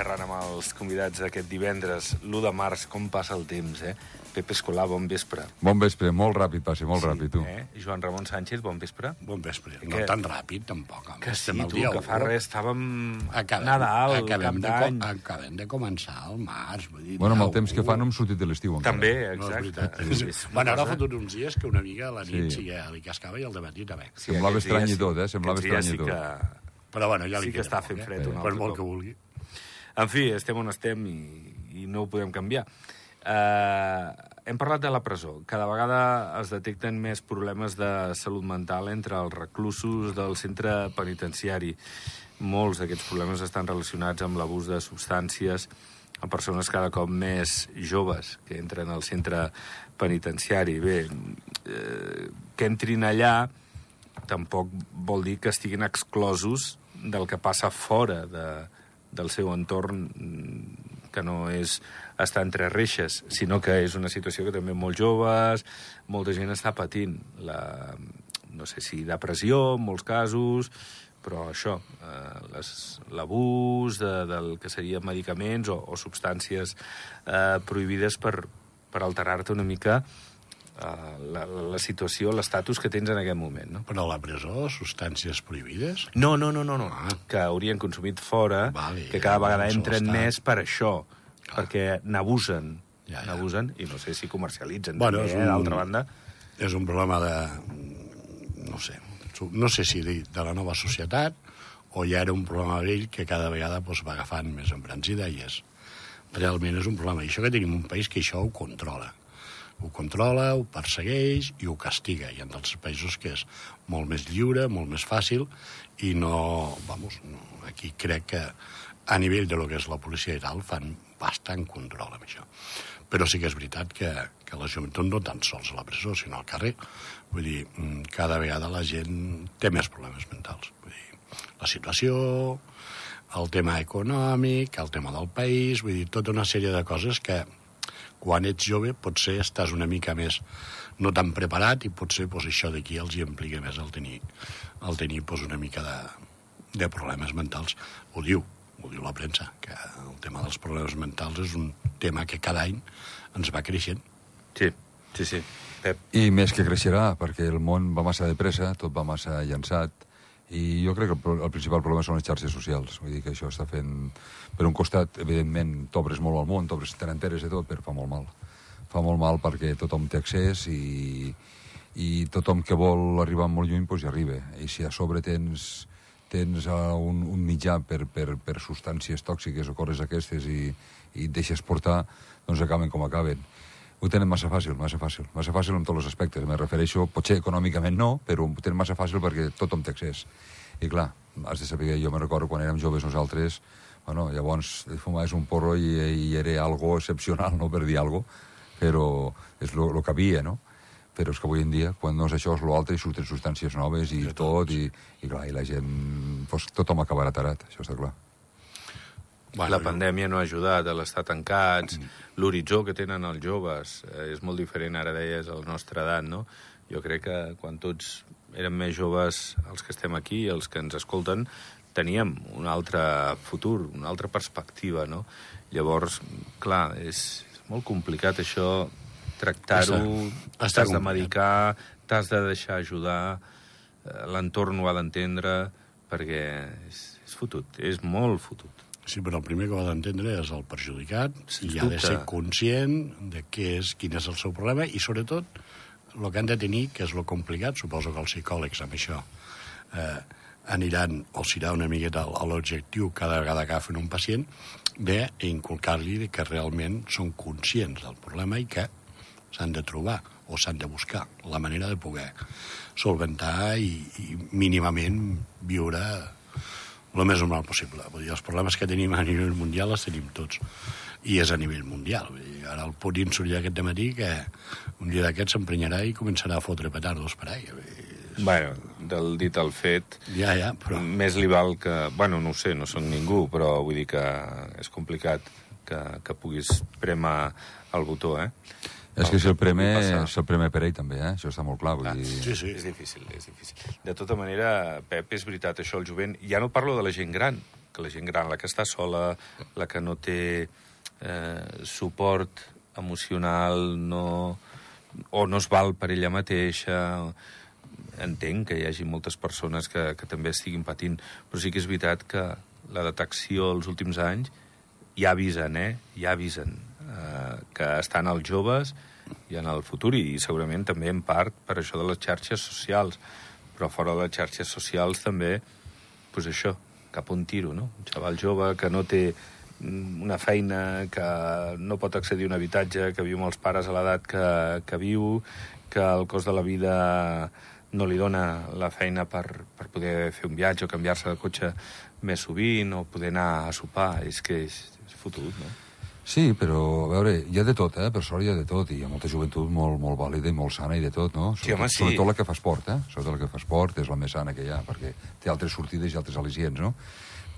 xerrant amb els convidats d'aquest divendres, l'1 de març, com passa el temps, eh? Pepe Escolà, bon vespre. Bon vespre, molt ràpid passi, molt ràpid, tu. Eh? Joan Ramon Sánchez, bon vespre. Bon vespre. Que- No tan ràpid, tampoc. home. Que sí, tu, que fa res, estàvem... Acabem, Nadal, acabem, cap de, d'any. acabem de començar el març. Vull dir, Bueno, amb el temps que fa no hem sortit de l'estiu encara. També, No, és exacte. veritat. És- una bueno, ara fa uns dies que una mica a la nit Sí. sí, que li cascava i al matí també. Sí, Semblava estrany i tot, eh? Semblava estrany i tot. Que... Però bueno, ja Sí li que queda està fent poc, fred eh? Per molt que vulgui. En fi, estem on estem i, i no ho podem canviar. Uh, hem parlat de la presó. Cada vegada es detecten més problemes de salut mental entre els reclusos del centre penitenciari. Molts d'aquests problemes estan relacionats amb l'abús de substàncies a persones cada cop més joves que entren al centre penitenciari. Bé, eh, que entrin allà tampoc vol dir que estiguin exclosos del que passa fora de, del seu entorn mm, que no és estar entre reixes, sinó que és una situació que també molts joves, molta gent està patint. La, no sé si depressió, en molts casos, però això, eh, l'abús de, del que serien medicaments o, o substàncies eh, prohibides per, per alterar-te una mica eh, la, la situació, l'estatus que tens en aquest moment, no? Però a la presó, substàncies prohibides? No, no, no, no, no. Ah. que haurien consumit fora, Vale, que cada vegada doncs entren més per això, perquè n'abusen, Ja, ja. n'abusen, i no sé si comercialitzen Bueno, també, és eh, un- d'altra banda. És un problema de... no sé, no sé si de, de la nova societat o ja era un problema vell que cada vegada doncs, va agafant més embranzida i és realment és un problema. I això que tenim un país que això ho controla. Ho controla, ho persegueix i ho castiga. Hi ha d'altres països que és molt més lliure, molt més fàcil i no... Vamos, no, aquí crec que a nivell de lo que és la policia i tal fan bastant control amb això. Però sí que és veritat que, que la joventut no tan sols a la presó, sinó al carrer. Vull dir, mm, cada vegada la gent té més problemes mentals. Vull dir, la situació, el tema econòmic, el tema del país, vull dir, tota una sèrie de coses que quan ets jove potser estàs una mica més no tan preparat i potser pues, això d'aquí els hi implica més el tenir, el tenir pues, una mica de, de problemes mentals. Ho diu, ho diu la premsa, que el tema dels problemes mentals és un tema que cada any ens va creixent. Sí, sí, sí. Pep, I més que creixerà, perquè el món va massa de pressa, tot va massa llançat, i jo crec que el, el principal problema són les xarxes socials. Vull dir que això està fent... Per un costat, evidentment, t'obres molt al món, t'obres t'enteres de tot, però fa molt mal. Fa molt mal perquè tothom té accés i, i tothom que vol arribar molt lluny doncs hi arriba. I si a sobre tens, tens uh, un, un mitjà per, per, per substàncies tòxiques o coses aquestes i, i et deixes portar, doncs acaben com acaben ho tenen massa fàcil, massa fàcil. Massa fàcil en tots els aspectes. Me refereixo, potser econòmicament no, però ho tenen massa fàcil perquè tothom té accés. I clar, has de saber, jo me recordo quan érem joves nosaltres, bueno, llavors fumaves un porro i, i era algo excepcional, no per dir algo, però és lo, lo que havia, no? Però és que avui en dia, quan no és això, és l'altre, i surten substàncies noves i tot, i, i clar, i la gent... Pues, tothom acabarà tarat, això està clar. Bueno, la pandèmia no ha ajudat a l'estar tancats, l'horitzó que tenen els joves eh, és molt diferent, ara deies, a la nostra edat, no? Jo crec que quan tots érem més joves, els que estem aquí, els que ens escolten, teníem un altre futur, una altra perspectiva, no? Llavors, clar, és, és molt complicat això, tractar-ho, t'has de medicar, t'has de deixar ajudar, eh, l'entorn ho ha d'entendre, perquè és, és fotut, és molt fotut. Sí, però el primer que ho ha d'entendre és el perjudicat Sens i ha de dubte. ser conscient de què és, quin és el seu problema i, sobretot, el que han de tenir, que és lo complicat, suposo que els psicòlegs amb això eh, aniran o serà una miqueta a l'objectiu cada vegada que agafen un pacient d'inculcar-li que realment són conscients del problema i que s'han de trobar o s'han de buscar la manera de poder solventar i, i mínimament viure el més normal possible. Vull dir, els problemes que tenim a nivell mundial els tenim tots. I és a nivell mundial. Vull dir, ara el Putin sortirà aquest matí que un dia d'aquests s'emprenyarà i començarà a fotre petardos per ahí. Dir, Bueno, del dit al fet, Ja, ja, però... més li val que... Bueno, no sé, no sóc ningú, però vull dir que és complicat que, que puguis premar el botó, eh? És que si el primer, és el primer per ell també, eh? Això està molt clar. Vull Clar, dir... Sí, sí. És difícil, és difícil. De tota manera, Pep, és veritat, això, el jovent... Ja no parlo de la gent gran, que la gent gran, la que està sola, la que no té eh, suport emocional, no, o no es val per ella mateixa, entenc que hi hagi moltes persones que, que també estiguin patint, però sí que és veritat que la detecció els últims anys ja avisen, eh? Ja avisen eh, que estan els joves i en el futur, i segurament també en part per això de les xarxes socials. Però fora de les xarxes socials també, doncs això, cap on tiro, no? Un xaval jove que no té mm, una feina, que no pot accedir a un habitatge, que viu amb els pares a l'edat que, que viu, que el cost de la vida no li dona la feina per, per poder fer un viatge o canviar-se de cotxe més sovint o poder anar a sopar. És que és, és fotut, no? Sí, però, a veure, hi ha de tot, eh? Per sort hi ha de tot, i hi ha molta joventut molt, molt vàlida i molt sana i de tot, no? Sí, home, sí. Sobretot la que fa esport, eh? Sobretot la que fa esport és la més sana que hi ha, perquè té altres sortides i altres al·licients, no?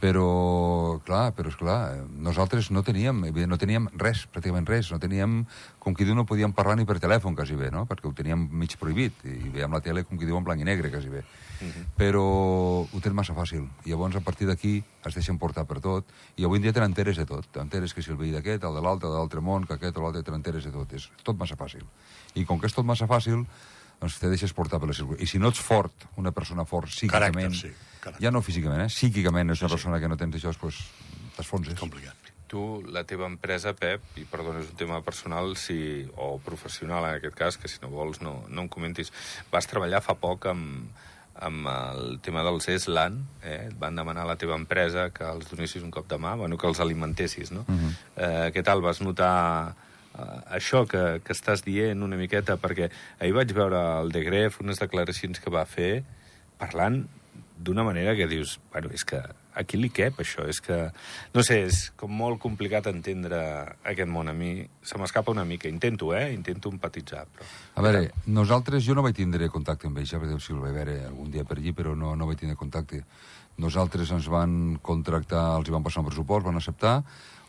Però, clar, però és clar, nosaltres no teníem, no teníem res, pràcticament res, no teníem, com qui diu, no podíem parlar ni per telèfon, quasi bé, no? Perquè ho teníem mig prohibit, i veiem la tele, com qui diu, en blanc i negre, quasi bé. Uh -huh. Però ho tens massa fàcil. I llavors, a partir d'aquí, es deixen portar per tot, i avui en dia te n'enteres de tot. T'enteres que si el veí d'aquest, el de l'altre, de l'altre món, que aquest o l'altre, te n'enteres de tot. És tot massa fàcil. I com que és tot massa fàcil, doncs te deixes portar per la circulació. I si no ets fort, una persona fort psíquicament, Caràcter, sí, caràcter. ja no físicament, eh? psíquicament és una persona que no tens això, doncs t'esfonses. Complicat. Tu, la teva empresa, Pep, i perdona, és un tema personal si, o professional en aquest cas, que si no vols no, no em comentis, vas treballar fa poc amb, amb el tema dels ESLAN, eh? et van demanar a la teva empresa que els donessis un cop de mà, bueno, que els alimentessis, no? Uh -huh. eh, què tal, vas notar això que, que estàs dient una miqueta? Perquè ahir vaig veure el de Gref, unes declaracions que va fer, parlant d'una manera que dius, bueno, és que a qui li cap això? És que, no sé, és com molt complicat entendre aquest món. A mi se m'escapa una mica. Intento, eh? Intento empatitzar, però... A veure, nosaltres, jo no vaig tindre contacte amb ells, ja, perquè si el vaig veure algun dia per allí, però no, no vaig tindre contacte. Nosaltres ens van contractar, els hi van passar un pressupost, van acceptar,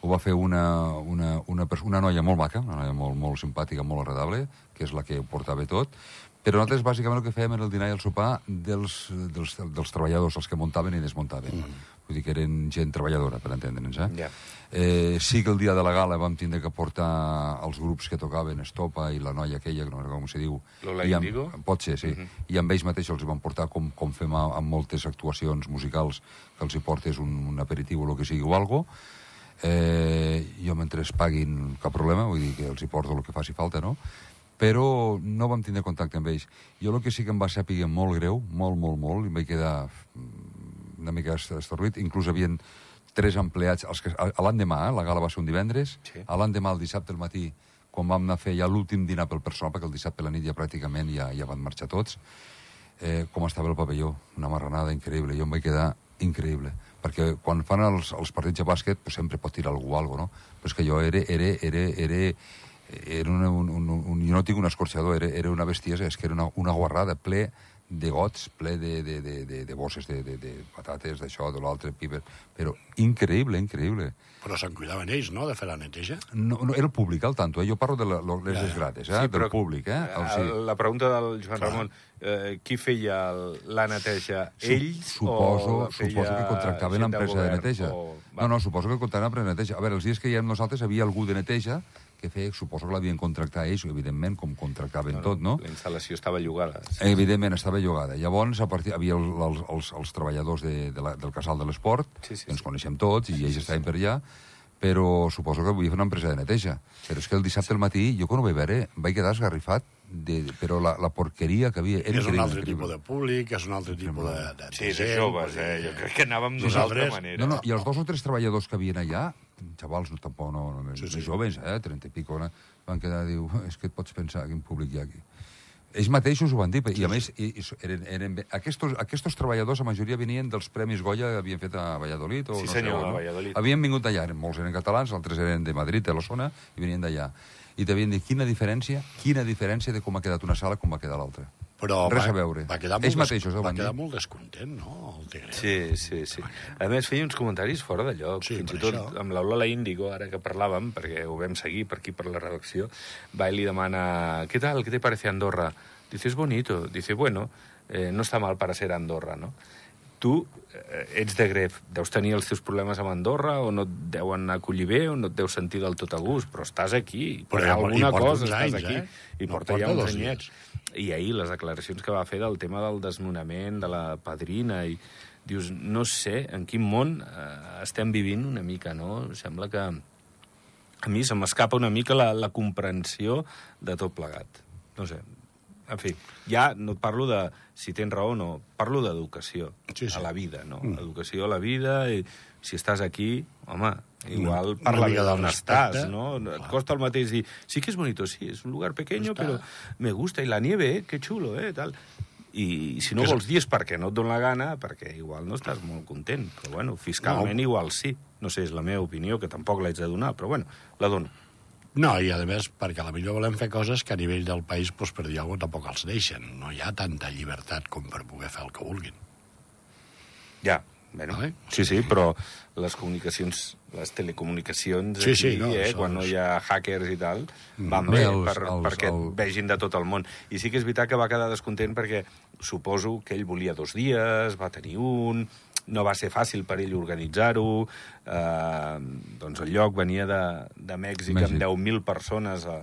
ho va fer una, una, una, una noia molt maca, una noia molt, molt simpàtica, molt agradable, que és la que ho portava tot, però nosaltres bàsicament el que fèiem era el dinar i el sopar dels, dels, dels treballadors, els que muntaven i desmuntaven. Mm. Vull dir que eren gent treballadora, per entendre'ns, eh? Ja. Eh, sí que el dia de la gala vam tindre que portar els grups que tocaven Estopa i la noia aquella, que no recordo com se diu. Lola I amb? Pot ser, sí. I amb ells mateixos els van portar, com, com fem a- amb moltes actuacions musicals, que els hi portes un, un aperitiu o el que sigui o algo. Eh, jo mentre es paguin cap problema, vull dir que els hi porto el que faci falta, no? Però no vam tindre contacte amb ells. Jo el que sí que em va saber molt greu, molt, molt, molt, i em vaig quedar mm, una mica est- estorrit, inclús havien tres empleats, els que, l'endemà, eh, la gala va ser un divendres, Sí. a l'endemà, el dissabte al matí, quan vam anar a fer ja l'últim dinar pel personal, perquè el dissabte a la nit ja pràcticament ja, ja van marxar tots, eh, com estava el pavelló, una marranada increïble, jo em vaig quedar increïble, perquè quan fan els, els partits de bàsquet pues, sempre pot tirar algú o algo, no? Però és que jo era, era, era, era, era una, un, un, un, jo no tinc un escorxador, era, era una bestiesa, és que era una, una guarrada, ple de gots, ple de, de, de, de, de bosses de, de, de patates, d'això, de l'altre, piper, però increïble, increïble. Però se'n cuidaven ells, no?, de fer la neteja. No, no, era el públic, al tanto, eh? jo parlo de la, les Ja, ja. desgrates, eh? del públic, eh? O sigui, La pregunta del Joan Clar. Ramon, eh, qui feia la neteja? Ells suposo, o suposo que contractaven l'empresa de neteja. O... No, no, suposo que contractaven l'empresa de neteja. A veure, els dies que hi ha nosaltres havia algú de neteja que feia, suposo que l'havien contractat ells, evidentment, com contractaven tot, no? La instal·lació estava llogada. Sí. Evidentment, estava llogada. Llavors, a partir, havia el, els, els, els treballadors de, de la, del casal de l'esport, Sí, sí, que ens sí. coneixem tots, i ells estaven per allà, però suposo que havia fet una empresa de neteja. Però és que el dissabte al matí, jo quan ho vaig veure, vaig quedar esgarrifat, de, però la, la porqueria que havia... Era és un altre increïble. tipus de públic, és un altre tipus de... de, Sí, de joves, eh? dir, Jo crec que anàvem d'una altra manera. No, no, i els dos o tres treballadors que havien allà, xavals, no, tampoc no, no Sí, sí, sí. sí. joves, eh, 30 i pico, no, van quedar, diu, és que et pots pensar quin públic hi ha aquí. Ells mateixos ho van dir, i a més, i, i, eren, eren, aquestos, aquestos treballadors, la majoria venien dels Premis Goya que havien fet a Valladolid. O Sí, no senyor, sé on, a no? Valladolid. Havien vingut d'allà, molts eren catalans, altres eren de Madrid, de la zona, i venien d'allà. I t'havien dit, quina diferència, quina diferència de com ha quedat una sala com va quedar l'altra. Però Res va, a veure. Va quedar Ells molt, mateixos ho va quedar molt descontent, no?, el Tigre. Sí, sí, sí. A més, feia uns comentaris fora de lloc. Sí, Fins per i tot això. amb l'Aula Índigo, ara que parlàvem, perquè ho vam seguir per aquí, per la redacció, va i li demana, ¿qué tal? ¿Qué te parece Andorra? Dice, es bonito. Dice, bueno, eh, no está mal para ser Andorra, ¿no? tu eh, ets de Gref, deus tenir els teus problemes amb Andorra, o no et deuen acollir bé, o no et deus sentir del tot a gust, però estàs aquí, per Però ja- alguna cosa estàs anys, aquí, eh? i No porta porta ja uns dos anyets. I ahir les declaracions que va fer del tema del desnonament, de la padrina, i dius, no sé en quin món eh, estem vivint una mica, no? Sembla que a mi se m'escapa una mica la, la comprensió de tot plegat. No sé. En fi, ja no et parlo de si tens raó o no, parlo d'educació Sí, sí. a la vida, no? Mm. Educació a la vida, i si estàs aquí, home, igual parla una bé mica de d'on estàs, no? Et Clar. costa el mateix dir, sí que és bonito, sí, és un lugar pequeño, Està. però me gusta, i la nieve, eh, que xulo, eh, tal. I si no Que és- vols dir és perquè no et dona la gana, perquè igual no estàs molt content. Però bueno, fiscalment No. igual sí. No sé, és la meva opinió, que tampoc l'haig de donar, però bueno, la dono. No, i a més, perquè a la millor volem fer coses que a nivell del país, doncs, per dir alguna cosa, tampoc els deixen. No hi ha tanta llibertat com per poder fer el que vulguin. Ja, bueno, Vale. sí, sí, però les comunicacions, les telecomunicacions Sí, aquí, sí, no, eh, quan no hi ha hackers i tal, van Bé, bé, els- per, els- perquè el- et vegin de tot el món. I sí que és veritat que va quedar descontent perquè suposo que ell volia dos dies, va tenir un, no va ser fàcil per ell organitzar-ho, eh, doncs el lloc venia de, de Mèxic, Mèxic. amb 10.000 persones a,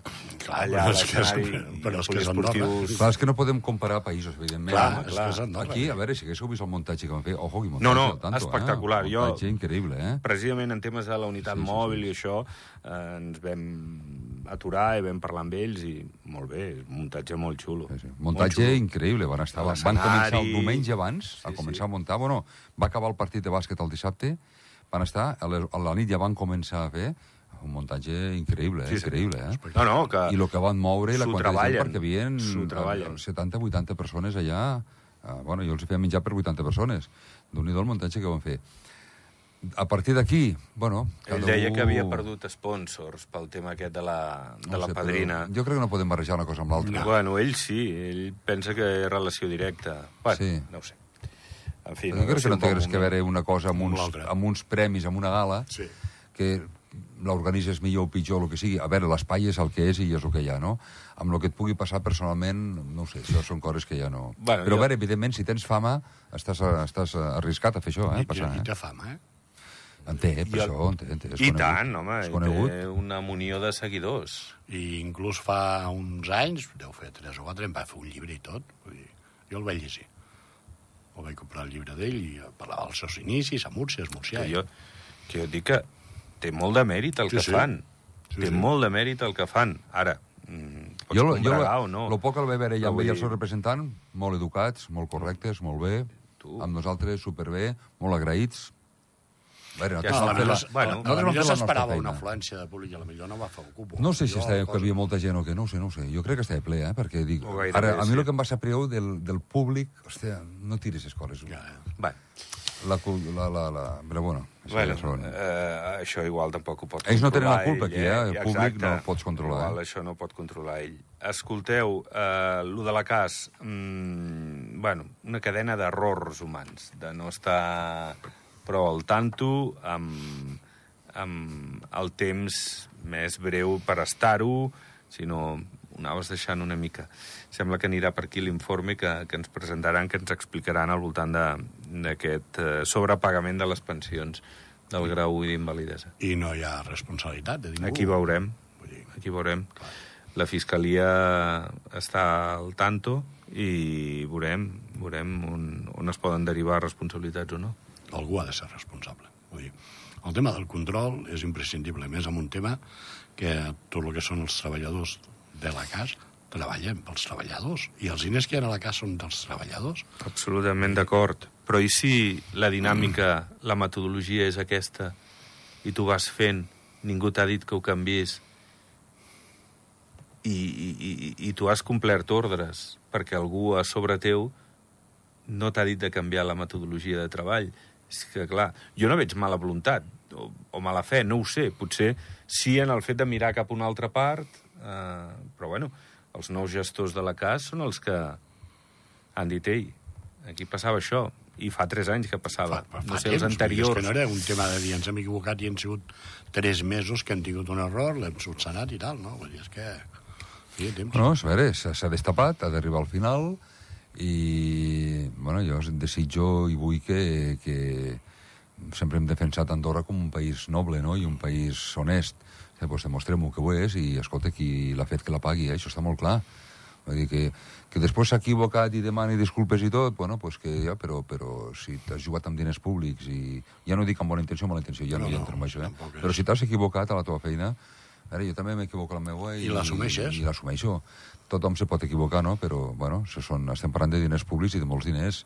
Clar, allà però a és que és- l'escenari, però és que és Andorra. Clar, és que no podem comparar països, evidentment. Clar, no? és que és Andorra. Aquí, a veure, si haguéssiu vist el muntatge que van fer, ojo, No, muntatge no, al tanto, espectacular. Eh? Jo- Un muntatge increïble, eh? precisament en temes de la unitat Sí, sí, sí, mòbil sí. i això, eh, ens vam aturar i vam parlar amb ells i molt bé, un muntatge molt xulo. Sí, sí. Molt Muntatge xulo. increïble. Van, estar, A van, van començar el diumenge abans a Sí, començar sí. a muntar. Bueno, va acabar el partit de bàsquet el dissabte, van estar, a, les, a la nit ja van començar a fer un muntatge increïble? Sí, sí. increïble, eh? No, no, que... I el que van moure i la quantitat de gent, perquè hi havia s'ho treballen. 70-80 persones allà. Eh, bueno, jo els feia menjar per 80 persones. déu nhi el muntatge que van fer. A partir d'aquí, bueno... Ell deia u- que havia perdut sponsors pel tema aquest de la, de No la sé, padrina. Jo crec que no podem barrejar una cosa amb l'altra. Bueno, ell sí, ell pensa que és relació directa. Bueno, Sí. no ho sé. En fi, Jo crec deu ser que no un té res que veure una cosa amb uns, amb uns premis, amb una gala, Sí. que l'organitzes millor o pitjor, el que sigui. A veure, l'espai és el que és i és el que hi ha, no? Amb el que et pugui passar personalment, no ho sé, això són coses que ja no... Bueno, Però, jo- a veure, evidentment, si tens fama, estàs, estàs arriscat a fer això, eh? I, Passar, i eh? té fama, eh? En té, per I el- això, en té, en té. És I conegut. tant, home, És i conegut. té una munió de seguidors. I inclús fa uns anys, deu fer 3 o 4, em va fer un llibre i tot. Vull dir, jo el vaig llegir. El vaig comprar el llibre d'ell i parlava dels seus inicis, a Múrcia, es Múrcia. Que jo, que jo dic que té molt de mèrit el Sí, que sí. fan. Sí, té sí. molt de mèrit el que fan. Ara, mm, pots Jo, lo- jo, combregar lo, o no. lo poc que el vaig veure ja amb ell el seu representant, molt educats, molt correctes, molt bé, Tu. amb nosaltres superbé, molt agraïts. Veure, Ja està, millor- bueno, la nostra s'esperava una afluència de públic i a la millor no va fer el cupo. No sé si estava, que hi havia molta gent o que no sé, no sé. Jo crec que estava ple, eh? Perquè dic... O gairebé, Ara, a mi el que em va sap greu del, del públic... Hòstia, no tiris les coses. Ja, ja. Bueno, La, la, la, la... Però bueno, bueno eh, això igual tampoc ho pot Ells no tenen la culpa ell, aquí, eh? El públic no el pots controlar, Igual eh? això no pot controlar ell. Escolteu, eh, lo de la cas, mm, bueno, una cadena d'errors humans, de no estar prou al tanto amb, amb el temps més breu per estar-ho, sinó ho anaves deixant una mica. Sembla que anirà per aquí l'informe que, que ens presentaran, que ens explicaran al voltant d'aquest eh, sobrepagament de les pensions del grau d'invalidesa. I no hi ha responsabilitat de ningú. Aquí veurem, Vull dir, aquí veurem. La Fiscalia està al tanto i veurem, veurem on, on es poden derivar responsabilitats o no. Algú ha de ser responsable. Vull dir, el tema del control és imprescindible, més amb un tema que tot el que són els treballadors de la casa treballen pels treballadors i els diners que hi ha a la casa són dels treballadors. Absolutament d'acord. Però i si la dinàmica, la metodologia és aquesta i tu vas fent, ningú t'ha dit que ho canvies i, i, i, i tu has complert ordres perquè algú a sobre teu no t'ha dit de canviar la metodologia de treball. És que, clar, jo no veig mala voluntat o, o mala fe, no ho sé. Potser sí en el fet de mirar cap a una altra part, eh, però bueno, els nous gestors de la CAS són els que han dit, ei, aquí passava això, i fa tres anys que passava. Fa, fa no sé, temps, els anteriors... És que no era un tema de dir ens hem equivocat i han sigut tres mesos que han tingut un error, l'hem subsanat i tal, no? Vull dir, és que... Sí, temps. No, a veure, s'ha s'ha destapat, ha d'arribar al final, i bueno, jo desitjo i vull que, que sempre hem defensat Andorra com un país noble no? i un país honest eh, pues demostrem-ho que ho és i escolta, qui l'ha fet que la pagui, eh? això està molt clar Vull dir que, que després s'ha equivocat i demani disculpes i tot, bueno, pues que ja, però, però si t'has jugat amb diners públics i ja no dic amb bona intenció o mala intenció, ja no, No, hi no, entro en això, eh? però si t'has equivocat a la teva feina, ara jo també m'equivoco a la meva i, I l'assumeixes. i l'assumeixo. Tothom se pot equivocar, no? Però, bueno, se són, estem parlant de diners públics i de molts diners.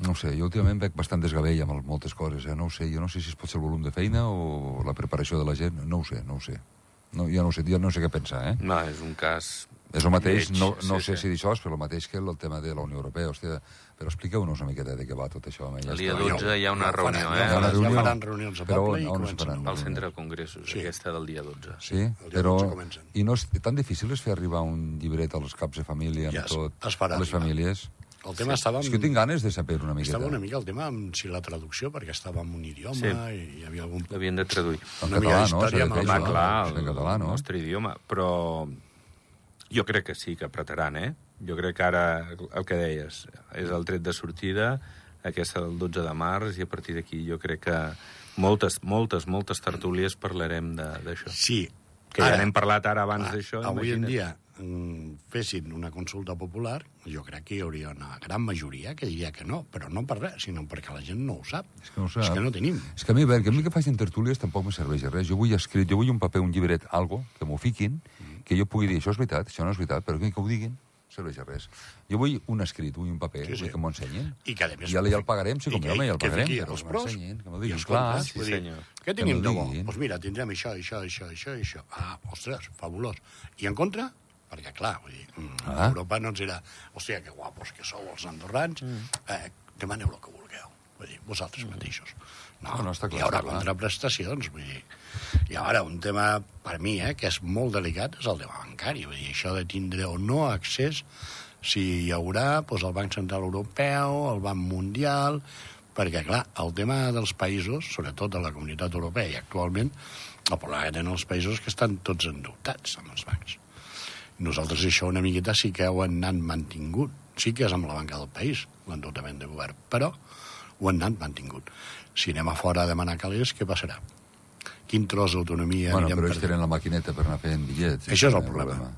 No sé, jo últimament veig bastant desgavell amb moltes coses, eh? No ho sé, jo no sé si es pot ser el volum de feina o la preparació de la gent, no ho sé, no ho sé. No, jo no ho sé, jo no sé què pensar, eh? No, és un cas... És el mateix, no, no sí, sé sí. si dir això és però el mateix que el tema de la Unió Europea, hòstia, però expliqueu-nos una miqueta de què va tot això. El dia està. 12 hi ha una faran, reunió, eh? Hi ha una Ja reunió. faran reunions a Però poble i on- on es comencen. faran? Al centre de congressos, Sí. aquesta del dia 12. Sí, dia però... 12 comencen. I no és tan difícil és fer arribar un llibret als caps de família amb Ja tot, es farà a les famílies? El tema estava... És que tinc ganes de saber una miqueta. Estava una mica el tema amb si la traducció, perquè estava en un idioma Sí. i hi havia algun... L'havien de traduir. En català, no? amb el Home, clar, en el, català, no? nostre idioma, però jo crec que sí que apretaran, eh? Jo crec que ara, el que deies, és el tret de sortida, aquesta del 12 de març, i a partir d'aquí jo crec que moltes, moltes, moltes tertúlies parlarem de- d'això. Sí. Que ja n'hem parlat ara abans clar, d'això, Avui en imagina't. dia mm, fessin una consulta popular, jo crec que hi hauria una gran majoria que diria que no, però no per res, sinó perquè la gent no ho sap. És que no sap. És que no tenim. És que a mi, a veure, que a mi que facin tertúlies tampoc me serveix de res. Jo vull escrit, jo vull un paper, un llibret, algo, que m'ho fiquin, que jo pugui dir, això és veritat, això no és veritat, però que, que ho diguin, serveix de res. Jo vull un escrit, vull un paper, Sí, sí. vull que m'ho ensenyin. I que, a més... Ja, ja el pagarem, si com home, ja el pagarem, però els pros que m'ho diguin, clar. Sí, senyor. Què tenim de bo? Doncs mira, tindrem això, això, això, això, això. Ah, ostres, fabulós. I en contra? Perquè, clar, vull dir, mm, Ah. Europa no ens dirà, hòstia, que guapos que sou els andorrans, eh, demaneu el que vulgueu. Vull dir, vosaltres mateixos. No, No, no, està clar, hi haurà clar. contraprestacions, vull dir. I ara, un tema, per mi, eh, que és molt delicat, és el tema bancari. Vull dir, això de tindre o no accés, si hi haurà doncs, el Banc Central Europeu, el Banc Mundial, perquè, clar, el tema dels països, sobretot de la comunitat europea i actualment, el problema que tenen els països que estan tots endeutats amb els bancs. Nosaltres això una miqueta sí que ho han anat mantingut. Sí que és amb la banca del país, l'endeutament de govern, però ho han anat mantingut. Si anem a fora a demanar calés, què passarà? Quin tros d'autonomia Bueno, però ells perdent? tenen la maquineta per anar fent bitllets. Això és el també problema.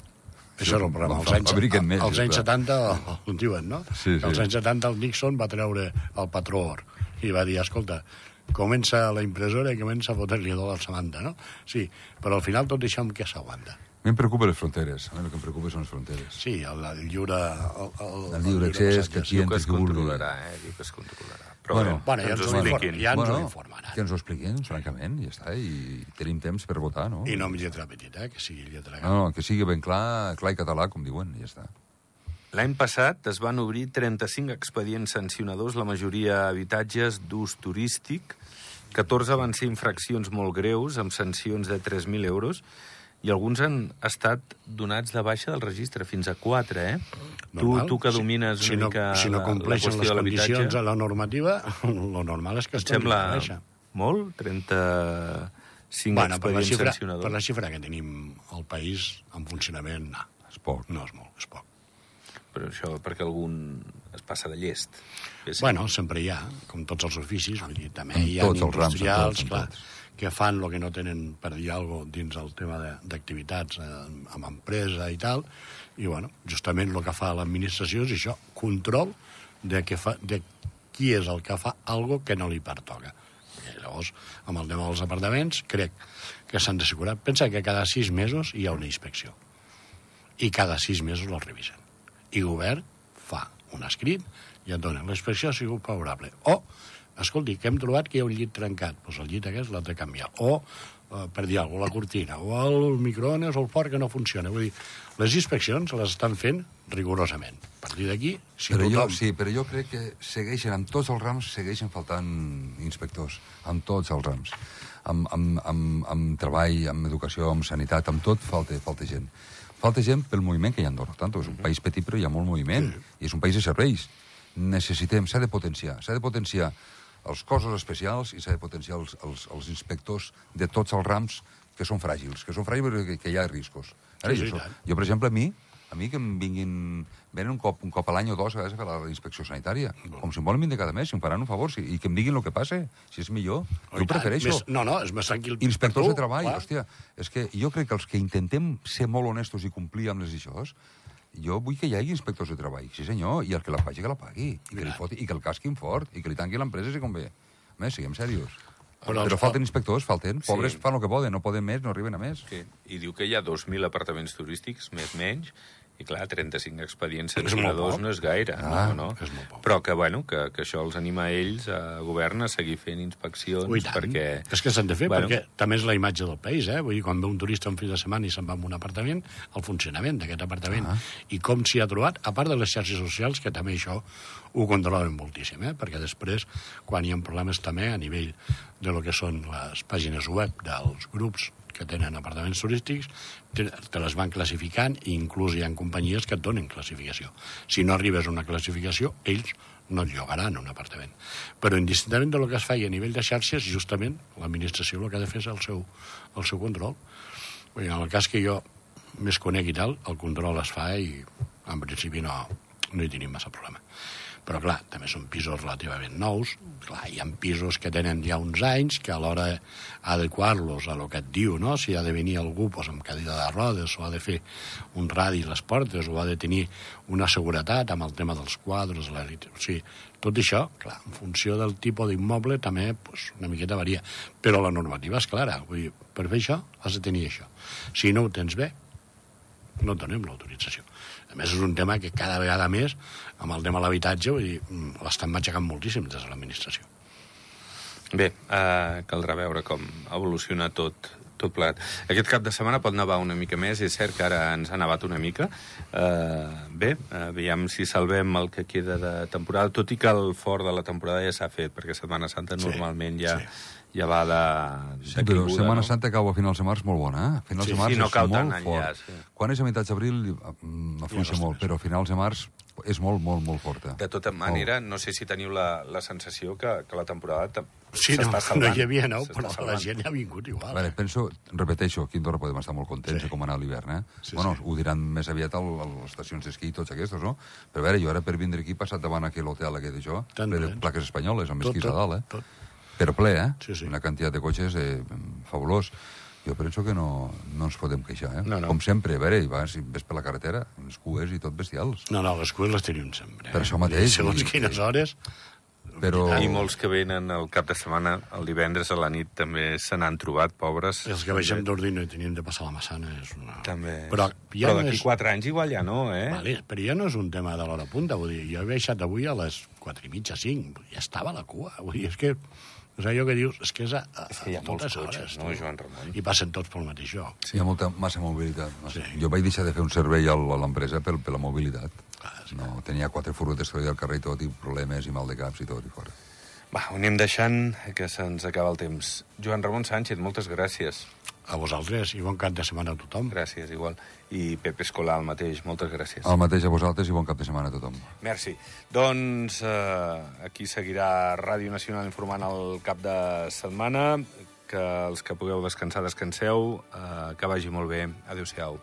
Això és el problema. Als anys, més, als anys clar. 70 ho diuen, no? Sí, sí. Als anys 70 el Nixon va treure el patró or i va dir, escolta, comença la impressora i comença a fotre-li dòlars a banda, no? Sí, però al final tot això amb què s'aguanta? A mi em preocupen les fronteres. A mi el que em preocupa són les fronteres. Sí, el, el lliure... El, el, El lliure accés, que aquí Diu que entri es qui vulgui. controlarà, eh? Diu que es controlarà. Però Bueno, bueno, ja que ens ens ho ho expliquin. ja ens ho Bueno, informaran. Que ens ho expliquin, francament, i ja està. I tenim temps per votar, no? I no amb lletra petita, eh? que sigui lletra gran. No, no, que sigui ben clar, clar i català, com diuen, i ja està. L'any passat es van obrir 35 expedients sancionadors, la majoria habitatges d'ús turístic. 14 van ser infraccions molt greus, amb sancions de 3.000 euros, i alguns han estat donats de baixa del registre, fins a 4, eh? Tu, Normal. tu que domines si, una no, mica si no la, la compleixen qüestió les de condicions de la normativa, lo normal és que es torni sembla a baixa. molt? 35 Bueno, per la, expedients xifra, sancionadors? per la xifra que tenim al país en funcionament, no. És poc. No és molt, és poc. Però això perquè algun es passa de llest. Bé, sí. Bueno, sempre hi ha, com tots els oficis, vull dir, també En hi ha tots els rams, tots, clar, tots. Que fan el que no tenen per dir alguna cosa dins el tema d'activitats eh, amb empresa i tal, i bueno, justament el que fa l'administració és això, control de, que fa, de qui és el que fa algo que no li pertoca. I llavors, amb el tema dels apartaments, crec que s'han d'assegurar. Pensa que cada sis mesos hi ha una inspecció i cada sis mesos el revisen. I govern fa un escrit i et dona la inspecció ha sigut favorable. O, escolti, que hem trobat que hi ha un llit trencat, doncs el llit aquest l'ha de canviar. O, eh, per dir alguna cosa, la cortina, o el microones o el forn que no funciona. Vull dir, les inspeccions les estan fent rigorosament. A partir d'aquí, si però jo, tothom... sí, però jo crec que segueixen, amb tots els rams, segueixen faltant inspectors, amb tots els rams. Amb, amb, amb, amb treball, amb educació, amb sanitat, amb tot falta, falta gent. Falta gent pel moviment que hi ha a Andorra. Tant, és un país petit, però hi ha molt moviment. I és un país de serveis. Necessitem, s'ha de potenciar. S'ha de potenciar els cossos especials i s'ha de potenciar els, els, els inspectors de tots els rams que són fràgils, que són fràgils perquè que hi ha riscos. Ara, Sí, sí, jo, tant. jo, per exemple, a mi, A mi que em vinguin... Venen un cop, un cop a l'any o dos a vegades a fer la inspecció sanitària. Com si em volen vindre cada mes, si em faran un favor, si, i que em diguin el que passa, si és millor. Oh, Jo prefereixo. Més, no, no, és més tranquil. Inspectors tu, de treball, clar. hòstia, és que jo crec que els que intentem ser molt honestos i complir amb les aixòs, jo vull que hi hagi inspectors de treball, sí senyor, i el que la faci que la pagui, i que, li foti, i que el casquin fort, i que li tanqui l'empresa si convé. A més, siguem serios. Però Però, els- falten inspectors, falten. Sí. Pobres fan el que poden, no poden més, no arriben a més. Sí. I diu que hi ha 2.000 apartaments turístics, més menys, i clar, 35 expedients sancionadors no és gaire, Ah, no, no? és molt poc. Però que, bueno, que, que això els anima a ells, a govern, a seguir fent inspeccions, Ui, perquè... És que s'han de fer, Bueno. perquè també és la imatge del país, eh? Vull dir, quan ve un turista un fi de setmana i se'n va a un apartament, el funcionament d'aquest apartament Ah. i com s'hi ha trobat, a part de les xarxes socials, que també això ho controlen moltíssim, eh? Perquè després, quan hi ha problemes també a nivell de lo que són les pàgines web dels grups que tenen apartaments turístics, te, te les van classificant i inclús hi ha companyies que et donen classificació. Si no arribes a una classificació, ells no et llogaran un apartament. Però indistintament del que es faci a nivell de xarxes, justament l'administració el que ha de fer és el seu, el seu control. Vull dir, en el cas que jo més conec i tal, el control es fa i en principi no, no hi tenim massa problema. Però, clar, també són pisos relativament nous. Clar, hi ha pisos que tenen ja uns anys, que a l'hora d'adequar-los a lo que et diu, no? Si ha de venir algú pues, amb cadira de rodes, o ha de fer un radi a les portes, o ha de tenir una seguretat amb el tema dels quadres, la... o sigui, tot això, clar, en funció del tipus d'immoble també pues, una miqueta varia. Però la normativa és clara. Vull dir, per fer això has de tenir això. Si no ho tens bé, no et donem l'autorització. A més, és un tema que cada vegada més, amb el tema de l'habitatge, mm, l'estan matxacant moltíssim des de l'administració. Bé, uh, caldrà veure com evoluciona tot, tot plat. Aquest cap de setmana pot nevar una mica més, és cert que ara ens ha nevat una mica. Uh, bé, veiem si salvem el que queda de temporada, tot i que el fort de la temporada ja s'ha fet, perquè Setmana Santa Sí, normalment ja, sí. Ja va de, Sí, de però caiguda, Setmana no? Santa cau a finals de març molt bona, eh? A finals Sí, de març sí, no és molt enllà, fort. sí. Quan és a meitats d'abril mm, afluixa Ja no molt, però a finals de març és molt, molt, molt forta. De tota manera, no sé si teniu la, la sensació que, que la temporada Sí, no, s'està no salvant. hi havia nou, S'està però la salvant. gent ha vingut igual. veure, penso, repeteixo, aquí a Andorra podem estar molt contents Sí. de com anar l'hivern, eh? Sí, bueno, sí. ho diran més aviat a les estacions d'esquí i tots aquests, no? Però a veure, jo ara per vindre aquí he passat davant aquell hotel aquest Tant ple de plens. plaques espanyoles, amb Tot, esquís a dalt, eh? tot. Però ple, eh? Sí, sí. Una quantitat de cotxes eh, fabulós. Jo penso que no, no ens podem queixar, eh? No, no. Com sempre, a veure, i vas, i ves per la carretera, les cues i tot bestials. No, no, les cues les tenim sempre. Eh? Per això mateix, Segons i- quines hores... Però... I molts que venen el cap de setmana, el divendres a la nit, també se n'han trobat, pobres. Els que baixem d'ordino i tenim de passar la massana és una... També. Però ja però no d'aquí és... quatre anys igual ja no, eh? Vale, però ja no és un tema de l'hora punta, vull dir, jo he baixat avui a les 4 i mitja, 5, ja estava a la cua, vull dir, és que, és allò que dius, és que és a, a, És que hi ha molts cotxes, hores, no. Joan Ramon? I passen tots pel mateix lloc. Hi ha molta, massa mobilitat. Massa. Sí. Jo vaig deixar de fer un servei a l'empresa per, per la mobilitat. Ah, sí. No, tenia quatre furgotes que al carrer i tot, i problemes i mal de caps i tot, i fora. Va, ho anem deixant, que se'ns acaba el temps. Joan Ramon Sánchez, moltes gràcies. A vosaltres, i bon cap de setmana a tothom. Gràcies, igual. I Pepe Escolar, el mateix, moltes gràcies. El mateix a vosaltres i bon cap de setmana a tothom. Merci. Doncs eh, aquí seguirà Ràdio Nacional informant el cap de setmana. Que els que pugueu descansar, descanseu. Eh, que vagi molt bé. Adéu-siau.